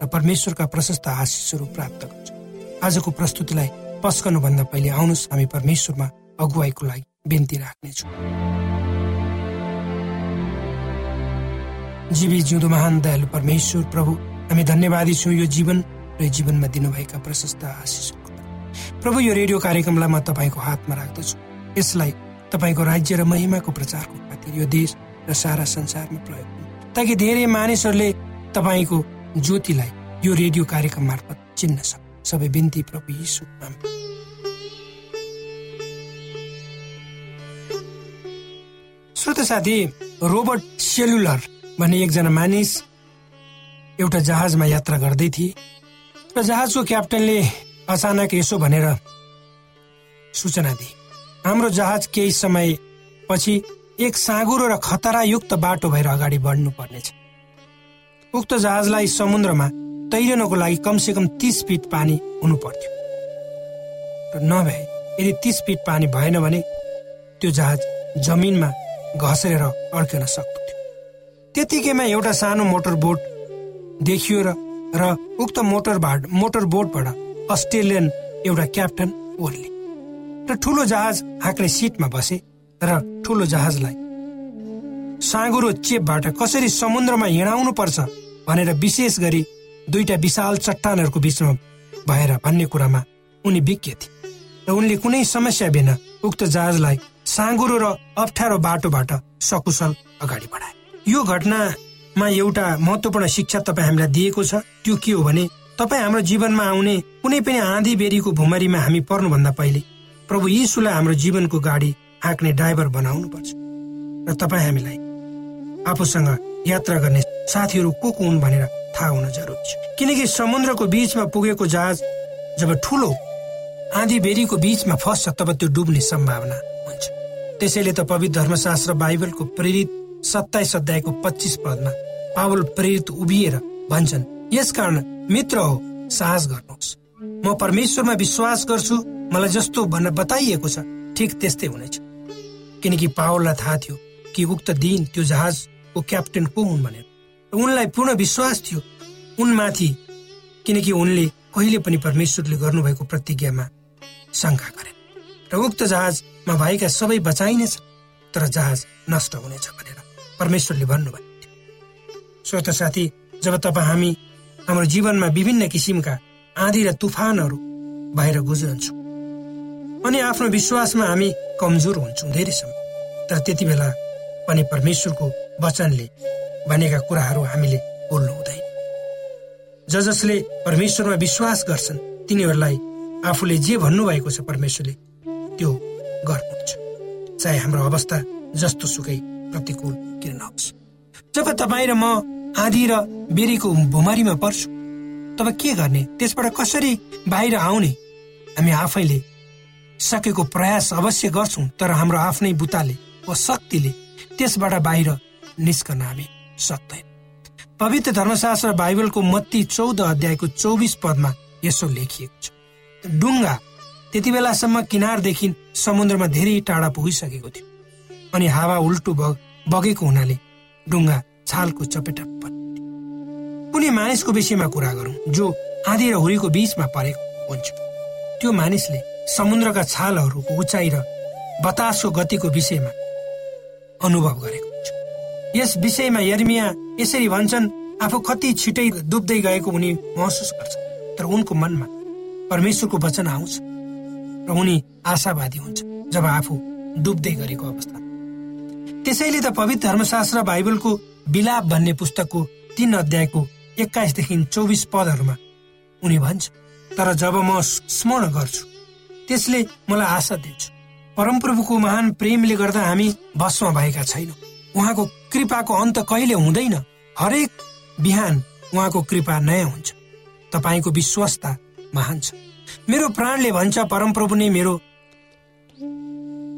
र परमेश्वरका प्रशस्त आशिषहरू प्राप्त गर्छ। आजको प्रस्तुतिलाई पस्कनुभन्दा पहिले आउनुहोस् हामी परमेश्वरमा अगुवाईको लागि बिन्ती राख्नेछौँ। जीवी जिउँदो महान दयालु परमेश्वर प्रभु हामी धन्यवादी छौँ यो जीवन र जीवनमा दिनुभएका प्रशस्त आशिषहरूको प्रभु यो रेडियो कार्यक्रमलाई म तपाईँको हातमा राख्दछु। यसलाई तपाईँको राज्य र महिमाको प्रचारको खातिर यो देश र सारा संसारमा प्रयोग ताकि धेरै मानिसहरूले तपाईँको ज्योतिलाई यो रेडियो कार्यक्रम मार्फत चिन्न सबै बिन्ती प्रभु यीशु श्रोत साथी रोबर्ट सेलुलर भन्ने एकजना मानिस एउटा जहाजमा यात्रा गर्दै थिए र जहाजको क्याप्टनले अचानक यसो भनेर सूचना दिए हाम्रो जहाज केही समय पछि एक साँगुरो र खतरायुक्त बाटो भएर अगाडि बढ्नु पर्नेछ उक्त जहाजलाई समुद्रमा तैरनको लागि कमसे कम तिस फिट पानी हुनु पर्थ्यो नभए यदि तिस फिट पानी भएन भने त्यो जहाज जमिनमा घसेर अड्किन सक्दथ्यो त्यतिकैमा एउटा सानो मोटर बोट देखियो र र उक्त मोटर बाट मोटर बोटबाट अस्ट्रेलियन एउटा क्याप्टन ओर्ले। र ठुलो जहाज हाँक्ने सिटमा बसे र ठुलो जहाजलाई साँगुरो चेपबाट कसरी समुद्रमा हिँडाउनु पर्छ भनेर विशेष गरी दुईटा विशाल चट्टानहरूको बिचमा भएर भन्ने कुरामा उनी विज्ञ थिए र उनले कुनै समस्या बिना उक्त जहाजलाई साँगुरो र अप्ठ्यारो बाटोबाट सकुशल अगाडि बढाए। यो घटनामा एउटा महत्वपूर्ण शिक्षा तपाईँ हामीलाई दिएको छ। त्यो के हो भने तपाईँ हाम्रो जीवनमा आउने कुनै पनि आँधी बेरीको भुमरीमा हामी पर्नुभन्दा पहिले प्रभु यीशुलाई हाम्रो जीवनको गाडी हाँक्ने ड्राइभर बनाउनु पर्छ र तपाईँ हामीलाई आफूसँग यात्रा गर्ने साथीहरू को को हुन् भनेर थाहा हुन जरुरी छ। किनकि समुद्रको बिचमा पुगेको जहाज जब ठुलो आँधी बेरीको बिचमा फस्छ तब त्यो डुब्ने सम्भावना हुन्छ। त्यसैले त पवित्र धर्मशास्त्र बाइबलको प्रेरित सत्ताइस अध्यायको पच्चिस पदमा पावल प्रेरित उभिएर भन्छन् यसकारण मित्र हो साहस गर्नुहोस्। म परमेश्वरमा विश्वास गर्छु मलाई जस्तो भन्न बताइएको छ ठिक त्यस्तै हुनेछ। किनकि पावललाई थाहा थियो कि उक्त दिन त्यो जहाजको क्याप्टेन को हुन् भनेर उनलाई पूर्ण विश्वास थियो। उनमाथि किनकि उनले कहिले पनि परमेश्वरले गर्नुभएको प्रतिज्ञामा शङ्का गरे। र उक्त जहाजमा भएका सबै बचाइनेछ तर जहाज नष्ट हुनेछ भनेर परमेश्वरले भन्नुभएको थियो। श्रोत साथी जब तपाईँ हामी हाम्रो जीवनमा विभिन्न किसिमका आँधी र तुफानहरू बाहिर गुज्रन्छौँ अनि आफ्नो विश्वासमा हामी कमजोर हुन्छौँ धेरै समय तर त्यति बेला पनि परमेश्वरको वचनले भनेका कुराहरू हामीले बोल्नु हुँदैन ज जसले परमेश्वरमा विश्वास गर्छन् तिनीहरूलाई आफूले जे भन्नुभएको छ परमेश्वरले त्यो गर्नुहुन्छ। चाहे हाम्रो अवस्था जस्तो सुकै प्रतिकूल किन नहोस्। जब तपाईँ र म आधी र बेरीको भुमारीमा पर्छु तब के गर्ने? त्यसबाट कसरी बाहिर आउने? हामी आफैले सकेको प्रयास अवश्य गर्छौँ तर हाम्रो आफ्नै बुताले वा शक्तिले त्यसबाट बाहिर निस्कन हामी सक्दैन पवित्र धर्मशास्त्र बाइबलको मत्ती चौध अध्यायको चौबिस पदमा यसो लेखिएको छ। डुङ्गा त्यति बेलासम्म किनारदेखि समुद्रमा धेरै टाढा पुगिसकेको थियो। अनि हावा उल्टो बग बगेको हुनाले डुङ्गा छालको चपेटा कुनै मानिसको विषयमा कुरा गरौँ जो आँधी र हुरीको बीचमा परेको हुन्छ। त्यो मानिसले समुद्रका छालहरूको उचाइ र बतासको गतिको विषयमा अनुभव गरेको हुन्छ। यस विषयमा यर्मिया यसरी भन्छन् आफू कति छिटै डुब्दै गएको उनी महसुस गर्छ तर उनको मनमा परमेश्वरको वचन आउँछ र उनी आशावादी हुन्छ जब आफू डुब्दै गरेको अवस्था। त्यसैले त पवित्र धर्मशास्त्र बाइबलको विलाप भन्ने पुस्तकको तीन अध्यायको एक्काइसदेखि चौबिस पदहरूमा उनी भन्छ तर जब म स्मरण गर्छु त्यसले मलाई आशा दिन्छ। परमप्रभुको महान प्रेमले गर्दा हामी भस्म भएका छैनौँ। उहाँको कृपाको अन्त कहिले हुँदैन। हरेक बिहान उहाँको कृपा नयाँ हुन्छ। तपाईँको विश्वस्ता महान छ। मेरो प्राणले भन्छ परमप्रभु नै मेरो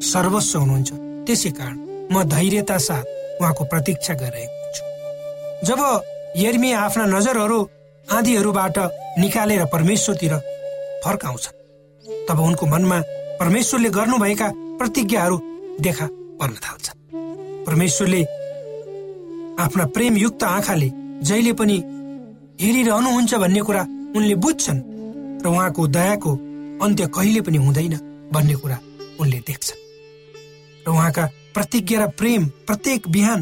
सर्वस्व हुनुहुन्छ। त्यसै कारण म धैर्यता साथ उहाँको प्रतीक्षा गरिरहेको हुन्छु जब यर्मी आफ्ना नजरहरू आँधीहरूबाट निकालेर परमेश्वरतिर फर्काउँछ तब उनको मनमा परमेश्वरले गर्नुभएका प्रतिज्ञाहरू देखा पर्न थाल्छ। परमेश्वरले आफ्ना प्रेमयुक्त आँखाले जहिले पनि हेरिरहनुहुन्छ भन्ने कुरा उनले बुझ्छन् र उहाँको दयाको अन्त्य कहिले पनि हुँदैन भन्ने कुरा उनले देख्छन्। र उहाँका प्रतिज्ञा र प्रेम प्रत्येक बिहान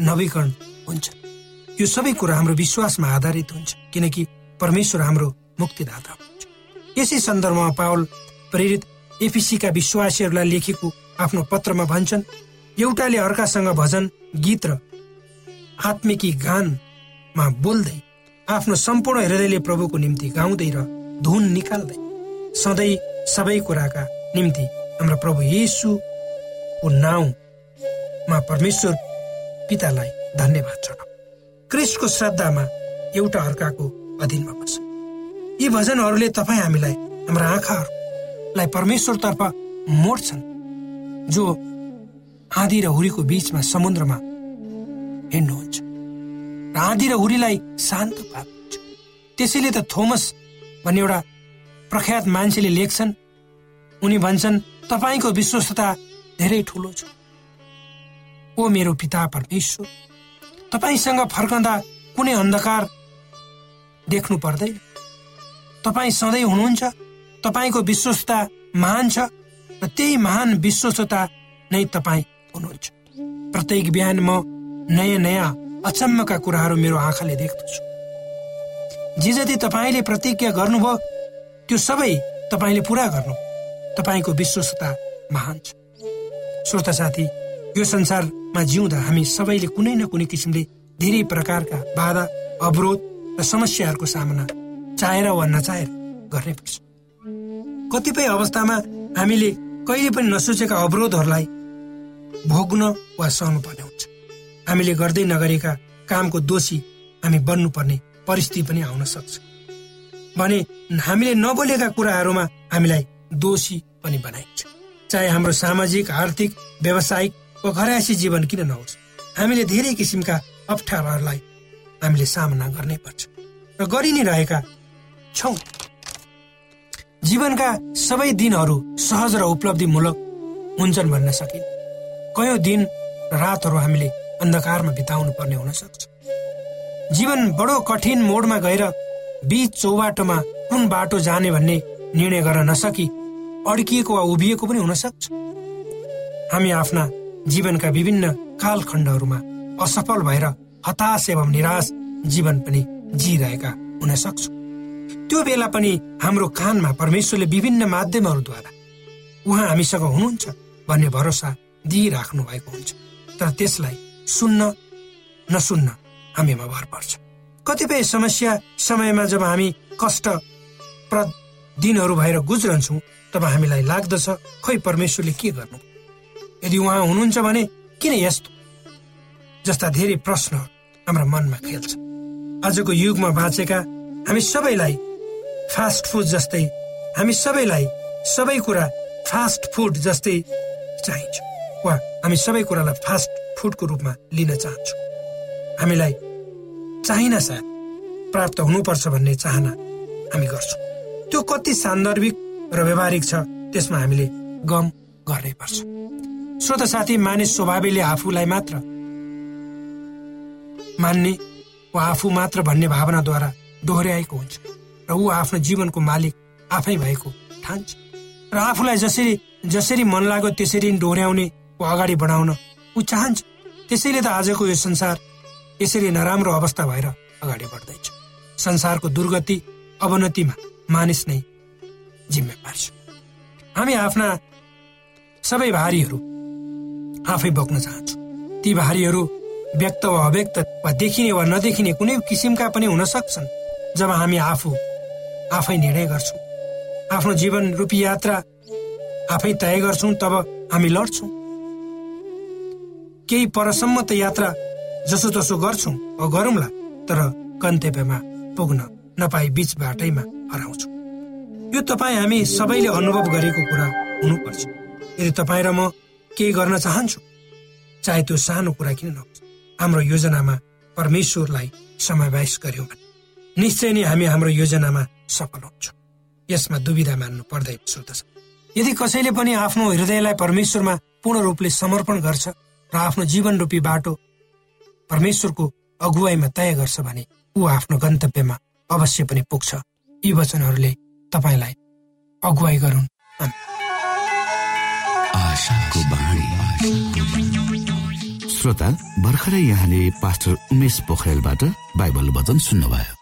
नवीकरण हुन्छ। यो सबै कुरा हाम्रो विश्वासमा आधारित हुन्छ किनकि परमेश्वर हाम्रो मुक्तिदाता हुन्छ यसै सन्दर्भमा पावल प्रेरित एफिसीका विश्वासीहरूलाई लेखेको आफ्नो पत्रमा भन्छन् एउटाले अर्कासँग भजन गीत र आत्मिकी गानमा बोल्दै आफ्नो सम्पूर्ण हृदयले प्रभुको निम्ति गाउँदै र धुन निकाल्दै सधैँ सबै कुराका निम्ति हाम्रो प्रभु येसुको नाउँमा परमेश्वर पितालाई धन्यवाद चढाउ क्रिस्टको श्रद्धामा एउटा अर्काको अधीनमा बस्छ यी भजनहरूले तपाईँ हामीलाई हाम्रा आँखाहरूलाई परमेश्वरतर्फ मोड्छन्। जो आँधी र हुरीको बीचमा समुद्रमा हिँड्नुहुन्छ। र आँधी र हुरीलाई शान्त पार्नुहुन्छ। त्यसैले त थोमस भन्ने एउटा प्रख्यात मान्छेले लेख्छन्। उनी भन्छन् तपाईँको विश्वस्तता धेरै ठुलो छ। ओ मेरो पिता परमेश्वर तपाईँसँग फर्कँदा कुनै अन्धकार देख्नु पर्दैन। तपाईँ सधैँ हुनुहुन्छ तपाईँको विश्वस्तता महान छ र त्यही महान विश्वस्तता नै तपाईँ हुनुहुन्छ। प्रत्येक बिहान म नयाँ नयाँ अचम्मका कुराहरू मेरो आँखाले देख्दछु। जे जति तपाईँले प्रतिज्ञा गर्नुभयो त्यो सबै तपाईँले पुरा गर्नु। तपाईँको विश्वसता महान छ। श्रोता साथी यो संसारमा जिउँदा हामी सबैले कुनै न कुनै किसिमले धेरै प्रकारका बाधा अवरोध र समस्याहरूको सामना चाहेर वा नचाहेर गर्नै पर्छ। कतिपय अवस्थामा हामीले कहिले पनि नसोचेका अवरोधहरूलाई भोग्न वा सहनु पर्ने हुन्छ। हामीले गर्दै नगरेका कामको दोषी हामी बन्नुपर्ने परिस्थिति पनि आउन सक्छ। भने हामीले नबोलेका कुराहरूमा हामीलाई दोषी पनि बनाइन्छ। चाहे हाम्रो सामाजिक आर्थिक व्यावसायिक वा घरायसी जीवन किन नहोस् हामीले धेरै किसिमका अप्ठ्याराहरूलाई हामीले सामना गर्नै पर्छ। र गरि नै रहेका छौँ। जीवनका सबै दिनहरू सहज र उपलब्धिमूलक हुन्छन् भन्न सकिन् कयौँ दिन रातहरू हामीले अन्धकारमा बिताउनु पर्ने हुन सक्छ। जीवन बडो कठिन मोडमा गएर बीच चौबाटोमा कुन बाटो जाने भन्ने निर्णय गर्न नसकी अड्किएको वा उभिएको पनि हुन सक्छ। हामी आफ्ना जीवनका विभिन्न कालखण्डहरूमा असफल भएर हताश एवं निराश जीवन पनि जिरहेका हुन सक्छौँ। त्यो बेला पनि हाम्रो कानमा परमेश्वरले विभिन्न माध्यमहरूद्वारा उहाँ हामीसँग हुनुहुन्छ भन्ने भरोसा दिइराख्नु भएको हुन्छ। तर त्यसलाई सुन्न नसुन्न हामीमा भर पर्छ। कतिपय समस्या समयमा जब हामी कष्टप्रद दिनहरू भएर गुज्रन्छौँ तब हामीलाई लाग्दछ खै परमेश्वरले के गर्नु? यदि उहाँ हुनुहुन्छ भने किन यस्तो? जस्ता धेरै प्रश्नहरू हाम्रा मनमा खेल्छ। आजको युगमा बाँचेका हामी सबैलाई फास्ट फुड जस्तै हामी सबैलाई सबै कुरा फास्ट फुड जस्तै चाहिन्छ। वा हामी सबै कुरालाई फास्ट फुडको रूपमा लिन चाहन्छौँ। हामीलाई चाहिन सायद प्राप्त हुनुपर्छ भन्ने चाहना हामी गर्छौँ। त्यो कति सान्दर्भिक र व्यवहारिक छ त्यसमा हामीले गम गर्नै पर्छ। श्रोत साथी मानिस स्वभावले आफूलाई मात्र मान्ने वा आफू मात्र भन्ने भावनाद्वारा दोहोऱ्याएको हुन्छ। र ऊ आफ्नो जीवनको मालिक आफै भएको ठान्छ। र आफूलाई जसरी जसरी मन लाग्यो त्यसरी डोर्याउने वा अगाडि बढाउन ऊ चाहन्छ। त्यसैले त आजको यो संसार यसरी नराम्रो अवस्था भएर अगाडि बढ्दैछ। संसारको दुर्गति अवनतिमा मानिस नै जिम्मेवार छ हामी आफ्ना सबै भारीहरू आफै बोक्न चाहन्छौँ। ती भारीहरू व्यक्त वा अव्यक्त वा देखिने वा नदेखिने कुनै किसिमका पनि हुन सक्छन्। जब हामी आफू आफै निर्णय गर्छौँ। आफ्नो जीवन रूपी यात्रा आफै तय गर्छौँ तब हामी लड्छौँ। केही परसम्म त यात्रा जसो तसो गर्छौँ गरौँला तर गन्तव्यमा पुग्न नपाई बिच बाटैमा हराउँछौँ। यो तपाईँ हामी सबैले अनुभव गरेको कुरा हुनुपर्छ। यदि तपाईँ र म केही गर्न चाहन्छु चाहे त्यो सानो कुरा किन नहोस् हाम्रो योजनामा परमेश्वरलाई समावेश गर्यौँ निश्चय नै हामी हाम्रो योजनामा सफल हुन्छौँ। यसमा दुविधा मान्नु पर्दैन श्रोत यदि कसैले पनि आफ्नो हृदयलाई परमेश्वरमा पूर्ण रूपले समर्पण गर्छ र आफ्नो जीवन रूपी बाटो परमेश्वरको अगुवाईमा तय गर्छ भने ऊ आफ्नो गन्तव्यमा अवश्य पनि पुग्छ। यी वचनहरूले तपाईँलाई अगुवाई गरून्। श्रोता भर्खरै यहाँले पास्टर उमेश पोखरेलबाट बाइबल वचन सुन्नुभयो।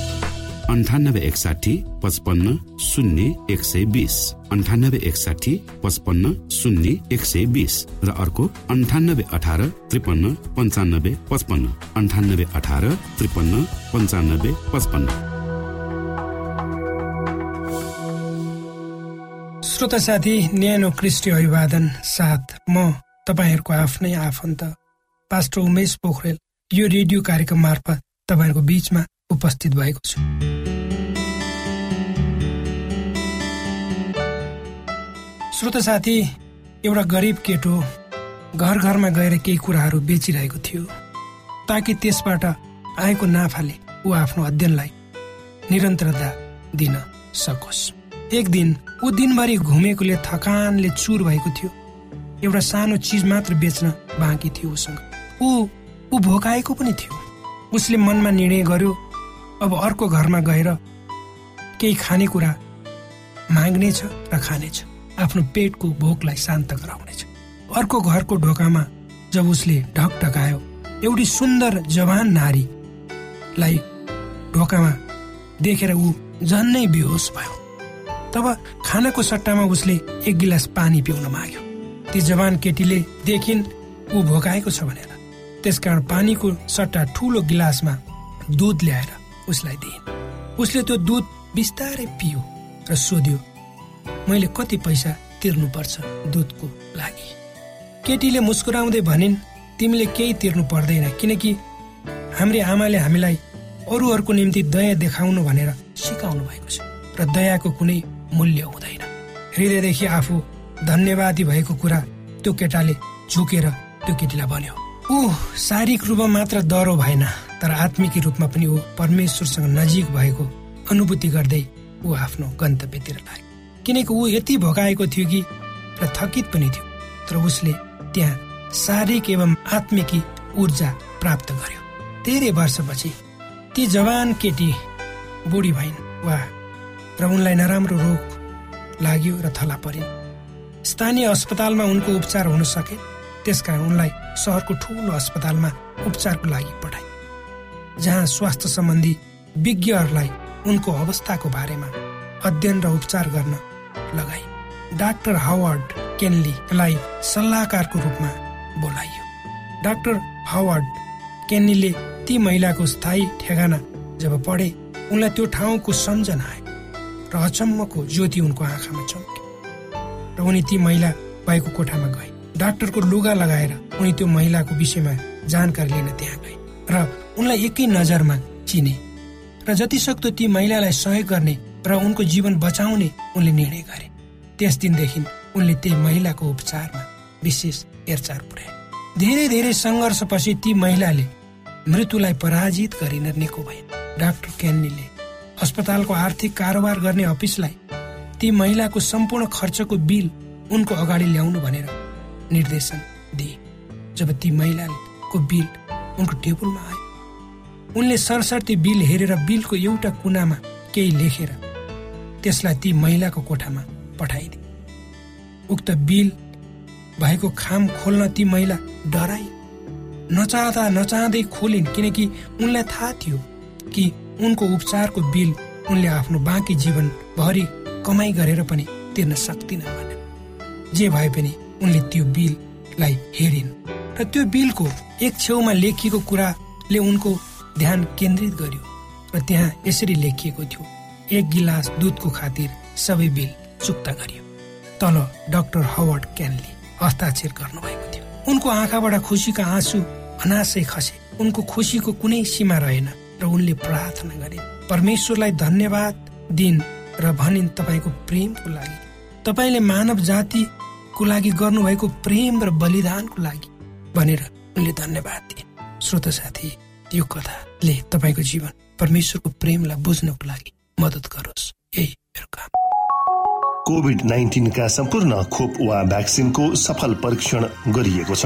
अन्ठानब्बे एकसाठी पचपन्न शून्य एक सय बिस। अन्ठानब्बे एकसाठी पचपन्न शून्य एक सय बिस। र अर्को अन्ठानब्बे अठार त्रिपन्न पन्चानब्बे पचपन्न। अन्ठानब्बे अठार त्रिपन्न पन्चानब्बे पचपन्न। श्रोता साथी न्यानो क्रिस्टी अभिवादन साथ म तपाईँहरूको आफ्नै आफन्त पास्टर उमेश पोखरेल यो रेडियो कार्यक्रम मार्फत तपाईँहरूको बिचमा उपस्थित भएको छु। श्रोत साथी एउटा गरिब केटो घर घरमा गएर केही कुराहरू बेचिरहेको थियो ताकि त्यसबाट आएको नाफाले ऊ आफ्नो अध्ययनलाई निरन्तरता दिन सकोस्। एक दिन ऊ दिनभरि घुमेकोले थकानले चुर भएको थियो। एउटा सानो चिज मात्र बेच्न बाँकी थियो उसँग। ऊ ऊ भोकाएको पनि थियो। उसले मनमा निर्णय गर्यो अब अर्को घरमा गएर केही खानेकुरा माग्नेछ र खानेछ। आफ्नो पेटको भोकलाई शान्त गराउनेछ अर्को घरको ढोकामा जब उसले ढक ढकायो एउटी सुन्दर जवान नारीलाई ढोकामा देखेर ऊ झन्नै बेहोस भयो। तब खानाको सट्टामा उसले एक गिलास पानी पिउन माग्यो। ती जवान केटीले देखिन् ऊ भोकाएको छ भनेर। त्यसकारण पानीको सट्टा ठुलो गिलासमा दुध ल्याएर उसलाई दिइन्। उसले त्यो दुध बिस्तारै पियो र सोध्यो मैले कति पैसा तिर्नुपर्छ दुधको लागि? केटीले मुस्कुराउँदै भनिन् तिमीले केही तिर्नु पर्दैन किनकि हाम्री आमाले हामीलाई अरूहरूको निम्ति दया देखाउनु भनेर सिकाउनु भएको छ र दयाको कुनै मूल्य हुँदैन। हृदयदेखि आफू धन्यवादी भएको कुरा त्यो केटाले झुकेर त्यो केटीलाई भन्यो ऊ शारीरिक रूपमा मात्र डह्रो भएन तर आत्मिक रूपमा पनि ऊ परमेश्वरसँग नजिक भएको अनुभूति गर्दै ऊ आफ्नो गन्तव्यतिर लाग्यो। किनकि ऊ यति भोकाएको थियो कि र थकित पनि थियो। तर उसले त्यहाँ शारीरिक एवं आत्मिकी ऊर्जा प्राप्त गर्यो। धेरै वर्षपछि ती जवान केटी बुढी भइन् वा र उनलाई नराम्रो रोग लाग्यो र थला परिन्। स्थानीय अस्पतालमा उनको उपचार हुन सके त्यसकारण उनलाई सहरको ठुलो अस्पतालमा उपचारको लागि पठाए जहाँ स्वास्थ्य सम्बन्धी विज्ञहरूलाई उनको अवस्थाको बारेमा अध्ययन र उपचार गर्न लगाए डाक्टर हावर्ड केनलीलाई सल्लाहकारको रूपमा बोलाइयो। डाक्टर हावर्ड केन्नीले ती महिलाको स्थायी ठेगाना जब पढे उनलाई त्यो ठाउँको सम्झना आयो र अचम्मको ज्योति उनको आँखामा चम्क्यो। र उनी ती महिला भएको कोठामा गए। डाक्टरको लुगा लगाएर उनी त्यो महिलाको विषयमा जानकारी लिन त्यहाँ गए र उनलाई एकै नजरमा चिने। र जति सक्दो ती महिलालाई सहयोग गर्ने र उनको जीवन बचाउने उनले निर्णय गरे। त्यस दिनदेखि उनले त्यही महिलाको उपचारमा विशेष हेरचाह पुर्याए धेरै धेरै सङ्घर्षपछि ती महिलाले मृत्युलाई पराजित गरेर निको भए डाक्टर केन्नीले अस्पतालको आर्थिक कारोबार गर्ने अफिसलाई ती महिलाको सम्पूर्ण खर्चको बिल उनको अगाडि ल्याउनु भनेर निर्देशन दिए जब ती महिलाको बिल उनको टेबलमा आयो। उनले सरसर्ती बिल हेरेर बिलको एउटा कुनामा केही लेखेर त्यसलाई ती महिलाको कोठामा पठाइदिए। उक्त बिल भएको खाम खोल्न ती महिला डराई नचाहँदा नचाहँदै खोलिन् किनकि उनलाई थाहा थियो कि उनको उपचारको बिल उनले आफ्नो बाँकी जीवन भरि कमाई गरेर पनि तिर्न सक्दिन भने जे भए पनि उनले त्यो बिललाई हेरिन् र त्यो बिलको एक छेउमा लेखिएको कुराले उनको ध्यान केन्द्रित गर्यो र त्यहाँ यसरी लेखिएको थियो। एक गिलास दुधको खातिर सबै बिल चुक्ता गरियो। तल डाक्टर हवर्ड क्यानले हस्ताक्षर गर्नुभएको थियो। उनको आँखाबाट खुसीका आँसु अनासै खसे। उनको खुसीको कुनै सीमा रहेन र उनले प्रार्थना गरे परमेश्वरलाई धन्यवाद दिन् र भनिन् तपाईँको प्रेमको लागि। तपाईँले मानव जातिको लागि गर्नुभएको प्रेम र बलिदानको लागि भनेर उनले धन्यवाद दिए। श्रोत साथी यो कथाले तपाईँको जीवन परमेश्वरको प्रेमलाई बुझ्नको लागि मद्दत गरोस्। यही मेरो काम। कोभिड नाइन्टिनका सम्पूर्ण खोप वा भ्याक्सिनको सफल परीक्षण गरिएको छ।